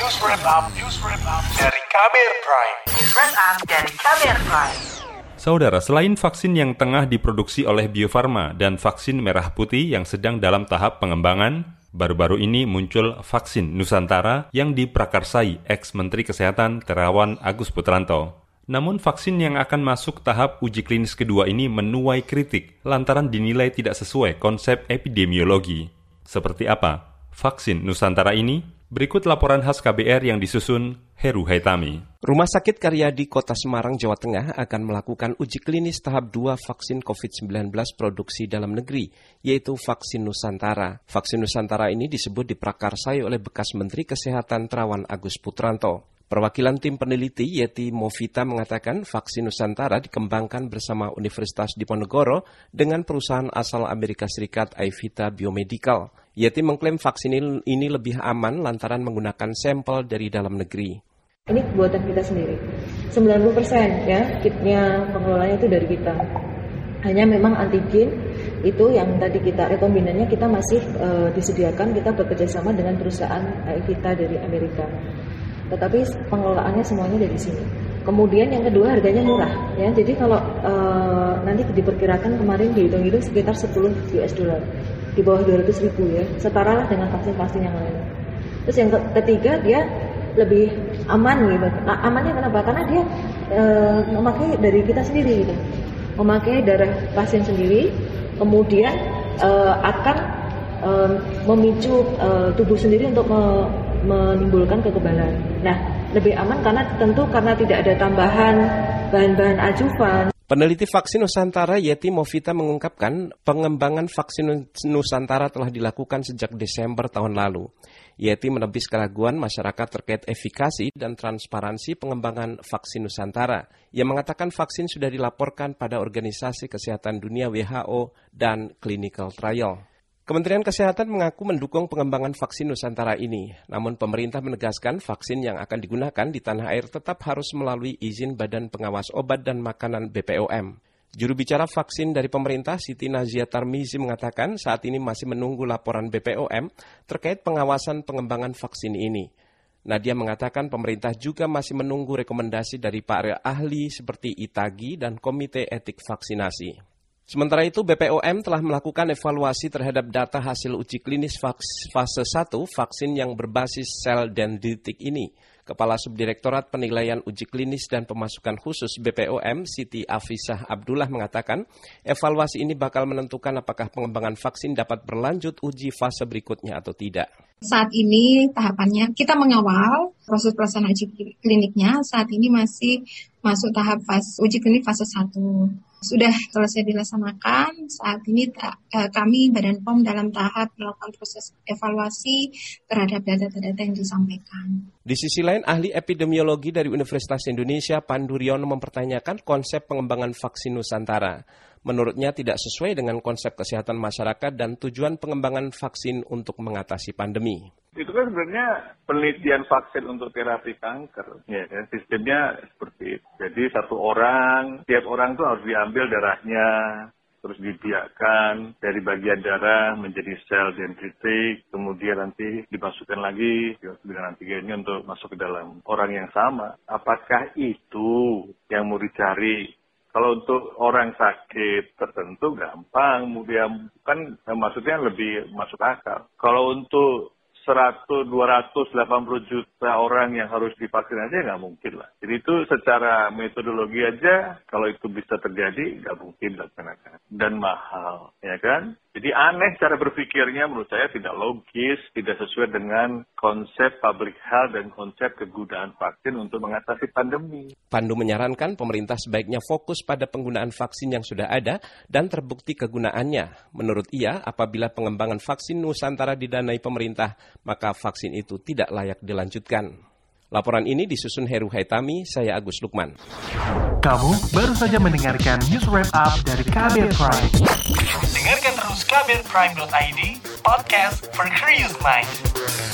News Wrap Up, News Wrap Up dari Kamer Prime. News Wrap Up dari Kamer Prime. Saudara, selain vaksin yang tengah diproduksi oleh Bio Farma dan vaksin merah putih yang sedang dalam tahap pengembangan, baru-baru ini muncul vaksin Nusantara yang diprakarsai ex-Menteri Kesehatan Terawan Agus Putranto. Namun vaksin yang akan masuk tahap uji klinis kedua ini menuai kritik lantaran dinilai tidak sesuai konsep epidemiologi. Seperti apa vaksin Nusantara ini? Berikut laporan khas KBR yang disusun Heru Haitami. Rumah Sakit Karyadi Kota Semarang, Jawa Tengah akan melakukan uji klinis tahap 2 vaksin COVID-19 produksi dalam negeri, yaitu vaksin Nusantara. Vaksin Nusantara ini disebut diprakarsai oleh bekas Menteri Kesehatan Terawan Agus Putranto. Perwakilan tim peneliti Yeti Movita mengatakan vaksin Nusantara dikembangkan bersama Universitas Diponegoro dengan perusahaan asal Amerika Serikat Ivita Biomedical. Yeti mengklaim vaksin ini lebih aman lantaran menggunakan sampel dari dalam negeri. Ini buatan kita sendiri. 90% ya kitnya pengelolanya itu dari kita. Hanya memang antigen itu yang tadi kita rekombinannya kita masih uh, disediakan kita bekerja sama dengan perusahaan Ivita dari Amerika tetapi pengelolaannya semuanya dari sini. Kemudian yang kedua harganya murah ya. Jadi kalau e, nanti diperkirakan kemarin dihitung-hitung sekitar 10 US dollar di bawah 200 ribu ya, setara lah dengan vaksin-vaksin yang lain. Terus yang ketiga dia lebih aman gitu. Nah, amannya kenapa? Karena dia e, memakai dari kita sendiri gitu, memakai darah pasien sendiri, kemudian e, akan e, memicu e, tubuh sendiri untuk me, menimbulkan kekebalan. Nah, lebih aman karena tentu karena tidak ada tambahan bahan-bahan ajuvan. Peneliti vaksin Nusantara Yeti Movita mengungkapkan pengembangan vaksin Nusantara telah dilakukan sejak Desember tahun lalu. Yeti menebis keraguan masyarakat terkait efikasi dan transparansi pengembangan vaksin Nusantara. Ia mengatakan vaksin sudah dilaporkan pada Organisasi Kesehatan Dunia WHO dan clinical trial. Kementerian Kesehatan mengaku mendukung pengembangan vaksin Nusantara ini, namun pemerintah menegaskan vaksin yang akan digunakan di tanah air tetap harus melalui izin Badan Pengawas Obat dan Makanan BPOM. Juru bicara vaksin dari pemerintah Siti Nazia Tarmizi mengatakan saat ini masih menunggu laporan BPOM terkait pengawasan pengembangan vaksin ini. Nadia mengatakan pemerintah juga masih menunggu rekomendasi dari para ahli seperti Itagi dan Komite Etik Vaksinasi. Sementara itu BPOM telah melakukan evaluasi terhadap data hasil uji klinis fase 1 vaksin yang berbasis sel dendritik ini. Kepala Subdirektorat Penilaian Uji Klinis dan Pemasukan Khusus BPOM Siti Afisah Abdullah mengatakan evaluasi ini bakal menentukan apakah pengembangan vaksin dapat berlanjut uji fase berikutnya atau tidak. Saat ini tahapannya kita mengawal proses pelaksanaan uji kliniknya saat ini masih masuk tahap fase uji klinik fase 1 sudah selesai dilaksanakan. Saat ini eh, kami Badan POM dalam tahap melakukan proses evaluasi terhadap data-data yang disampaikan. Di sisi lain, ahli epidemiologi dari Universitas Indonesia Pandu Riono mempertanyakan konsep pengembangan vaksin Nusantara. Menurutnya tidak sesuai dengan konsep kesehatan masyarakat dan tujuan pengembangan vaksin untuk mengatasi pandemi. Itu kan sebenarnya penelitian vaksin untuk terapi kanker. Ya, kan? sistemnya seperti itu. Jadi satu orang, tiap orang tuh harus diambil darahnya, terus dibiarkan dari bagian darah menjadi sel dendritik, kemudian nanti dimasukkan lagi dengan antigennya untuk masuk ke dalam orang yang sama. Apakah itu yang mau dicari kalau untuk orang sakit tertentu gampang, kemudian kan maksudnya lebih masuk akal. Kalau untuk 100, 280 juta orang yang harus divaksin aja nggak mungkin lah. Jadi itu secara metodologi aja kalau itu bisa terjadi nggak mungkin dilaksanakan dan mahal, ya kan? Jadi aneh cara berpikirnya menurut saya tidak logis, tidak sesuai dengan konsep public health dan konsep kegunaan vaksin untuk mengatasi pandemi. Pandu menyarankan pemerintah sebaiknya fokus pada penggunaan vaksin yang sudah ada dan terbukti kegunaannya. Menurut ia, apabila pengembangan vaksin Nusantara didanai pemerintah, maka vaksin itu tidak layak dilanjutkan. Laporan ini disusun Heru Haitami, saya Agus Lukman. Kamu baru saja mendengarkan news wrap up dari Kabel Prime. Dengarkan terus kabelprime.id, podcast for curious mind.